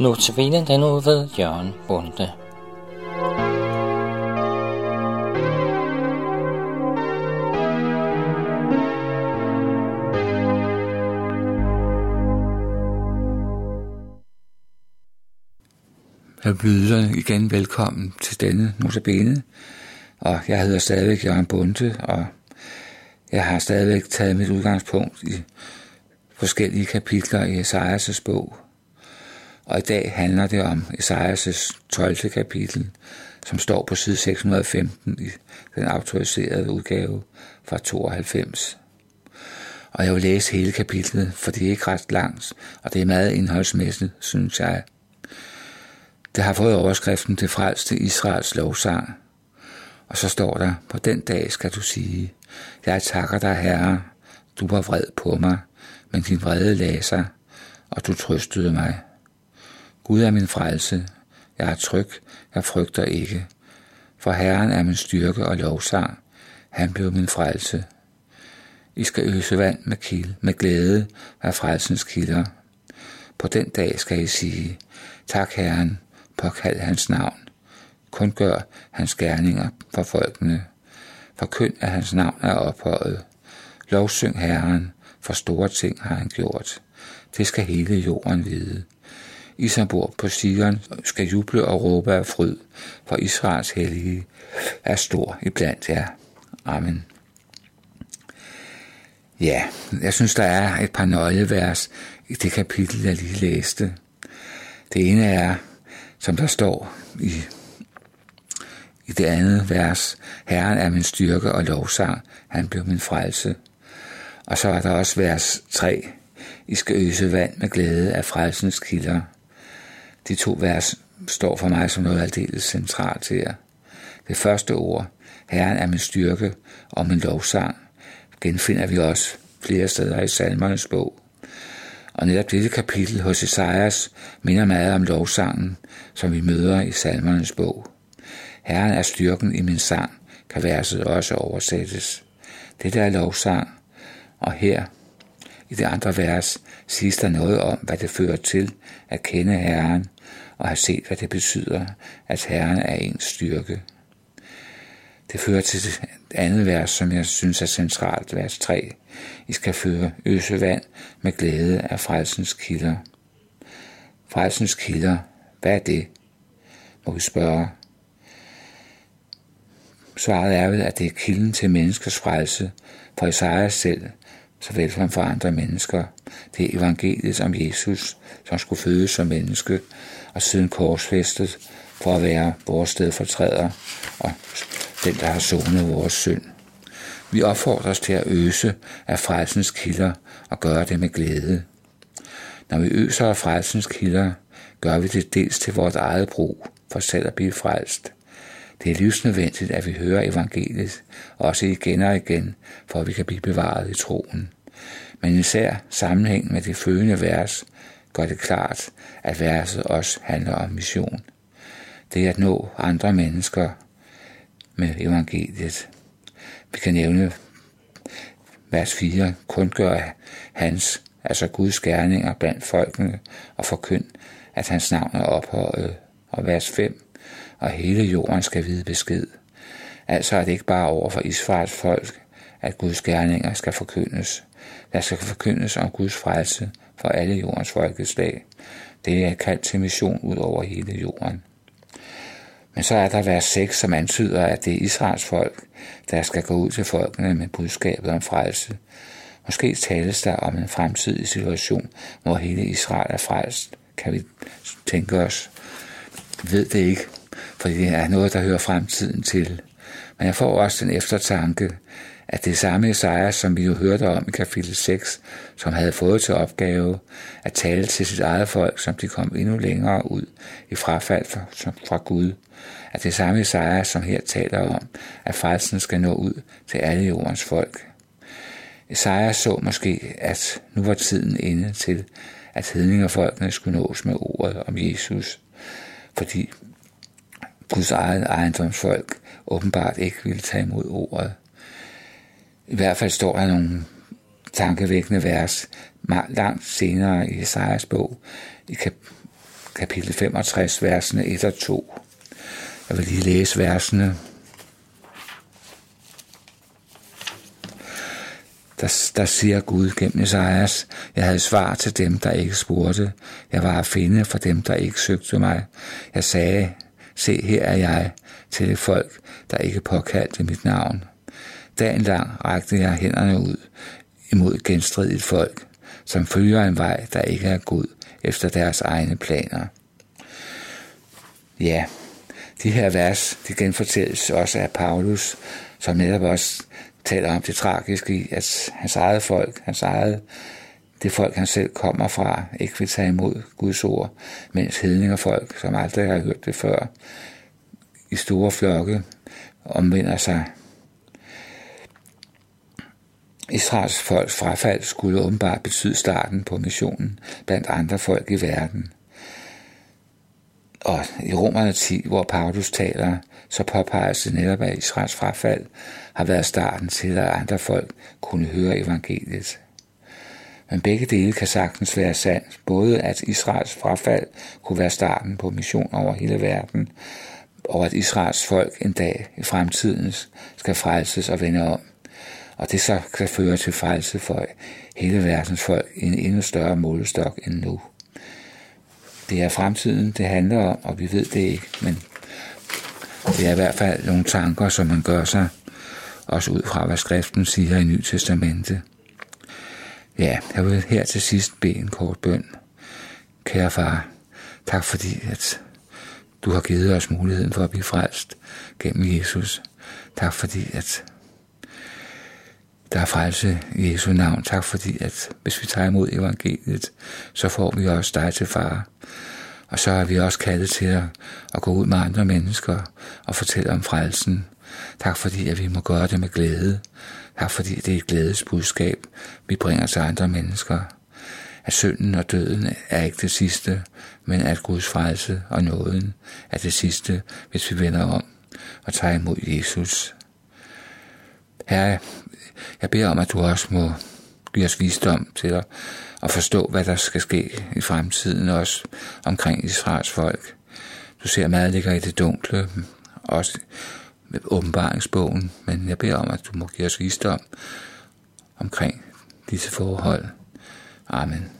Notabene den ud ved Jørgen Bunde. Jeg byder igen velkommen til denne notabene, og jeg hedder stadigvæk Jørgen Bunde, og jeg har stadigvæk taget mit udgangspunkt i forskellige kapitler i Esajas' bog. Og i dag handler det om Esajas' 12. kapitel, som står på side 615 i den autoriserede udgave fra 92. Og jeg vil læse hele kapitlet, for det er ikke ret langt, og det er meget indholdsmæssigt, synes jeg. Det har fået overskriften til frelste Israels lovsang. Og så står der, på den dag skal du sige, jeg takker dig, Herre, du var vred på mig, men din vrede lagde sig, og du trøstede mig. Gud er min frelse, jeg er tryg, jeg frygter ikke, for Herren er min styrke og lovsang, han blev min frelse. I skal øse vand med, kilde, med glæde af frelsens kilder. På den dag skal I sige, tak Herren, påkald hans navn. Kun gør hans gerninger for folkene. Forkynd, at hans navn er ophøjet. Lovsyng Herren, for store ting har han gjort. Det skal hele jorden vide. I som bor på Sion skal juble og råbe af fryd, for Israels hellige er stor iblandt jer. Amen. Ja, jeg synes, der er et par nøglevers i det kapitel, jeg lige læste. Det ene er, som der står i, i det andet vers, Herren er min styrke og lovsang, han blev min frelse. Og så er der også vers 3, I skal øse vand med glæde af frelsens kilder. De to vers står for mig som noget aldeles centralt her. Det første ord, Herren er min styrke og min lovsang, genfinder vi også flere steder i salmernes bog. Og netop dette kapitel hos Esajas minder meget om lovsangen, som vi møder i salmernes bog. Herren er styrken i min sang, kan verset også oversættes. Dette er lovsang, og her i det andre vers siges der noget om, hvad det fører til at kende Herren og have set, hvad det betyder, at Herren er ens styrke. Det fører til det andet vers, som jeg synes er centralt, vers 3. I skal føre øse vand med glæde af frelsens kilder. Frelsens kilder, hvad er det? Må vi spørge. Svaret er vel, at det er kilden til menneskers frelse, for Isaiah selv, såvel som for andre mennesker. Det er evangeliet om Jesus, som skulle fødes som menneske, og siden korsfæstet for at være vores stedfortræder og den, der har sonet vores synd. Vi opfordres til at øse af frelsens kilder og gøre det med glæde. Når vi øser af frelsens kilder, gør vi det dels til vores eget brug, for selv at blive frelst. Det er livsnødvendigt, at vi hører evangeliet, også igen og igen, for at vi kan blive bevaret i troen. Men især sammenhæng med det følgende vers gør det klart, at verset også handler om mission. Det er at nå andre mennesker med evangeliet. Vi kan nævne vers 4, kun gør hans, altså Guds gerninger blandt folkene, og forkynd, at hans navn er ophøjet. Og vers 5, og hele jorden skal vide besked. Altså er det ikke bare over for Israels folk, at Guds gerninger skal forkyndes. Der skal forkyndes om Guds frelse for alle jordens folkeslag. Det er kaldt til mission ud over hele jorden. Men så er der vers 6, som antyder, at det er Israels folk, der skal gå ud til folkene med budskabet om frelse. Måske tales der om en fremtidig situation, hvor hele Israel er frelst, kan vi tænke os. Vi ved det ikke, for det er noget, der hører fremtiden til. Men jeg får også den eftertanke, at det samme Esajas, som vi jo hørte om i kapitel 6, som havde fået til opgave at tale til sit eget folk, som de kom endnu længere ud i frafald fra, fra Gud, at det samme Esajas, som her taler om, at frelsen skal nå ud til alle jordens folk. Esajas så måske, at nu var tiden inde til, at hedningerfolkene skulle nås med ordet om Jesus, fordi Guds eget ejendomsfolk åbenbart ikke ville tage imod ordet. I hvert fald står der nogle tankevækkende vers langt senere i Esajas bog, i kapitel 65, versene 1 og 2. Jeg vil lige læse versene. Der, der siger Gud gennem Esajas, jeg havde svar til dem, der ikke spurgte. Jeg var at finde for dem, der ikke søgte mig. Jeg sagde, se her er jeg, til folk, der ikke påkaldte mit navn. Dagen lang rakte jeg hænderne ud imod genstridigt folk, som følger en vej, der ikke er god efter deres egne planer. Ja, de her vers, de genfortælles også af Paulus, som netop også taler om det tragiske i, at hans eget folk, hans eget, det folk, han selv kommer fra, ikke vil tage imod Guds ord, mens hedninger folk, som aldrig har hørt det før, i store flokke omvender sig. Israels folks frafald skulle åbenbart betyde starten på missionen blandt andre folk i verden. Og i Romerne 10, hvor Paulus taler, så påpeges det netop, at Israels frafald har været starten til, at andre folk kunne høre evangeliet. Men begge dele kan sagtens være sandt. Både at Israels frafald kunne være starten på mission over hele verden, og at Israels folk en dag i fremtiden skal frelses og vende om. Og det så kan føre til frelse for hele verdens folk i en endnu større målestok end nu. Det er fremtiden, det handler om, og vi ved det ikke, men det er i hvert fald nogle tanker, som man gør sig, også ud fra, hvad skriften siger i Ny Testamente. Ja, jeg vil her til sidst bede en kort bøn. Kære far, tak fordi, at du har givet os muligheden for at blive frelst gennem Jesus. Tak fordi, at der er frelse i Jesu navn. Tak fordi, at hvis vi tager imod evangeliet, så får vi også dig til far. Og så er vi også kaldet til at, at gå ud med andre mennesker og fortælle om frelsen. Tak fordi, at vi må gøre det med glæde her fordi, det er et glædesbudskab, vi bringer til andre mennesker. At synden og døden er ikke det sidste, men at Guds frelse og nåden er det sidste, hvis vi vender om og tager imod Jesus. Herre, jeg beder om, at du også må give os visdom til at, at forstå, hvad der skal ske i fremtiden, også omkring Israels folk. Du ser meget ligger i det dunkle, også med åbenbaringsbogen, men jeg beder om, at du må give os visdom omkring disse forhold. Amen.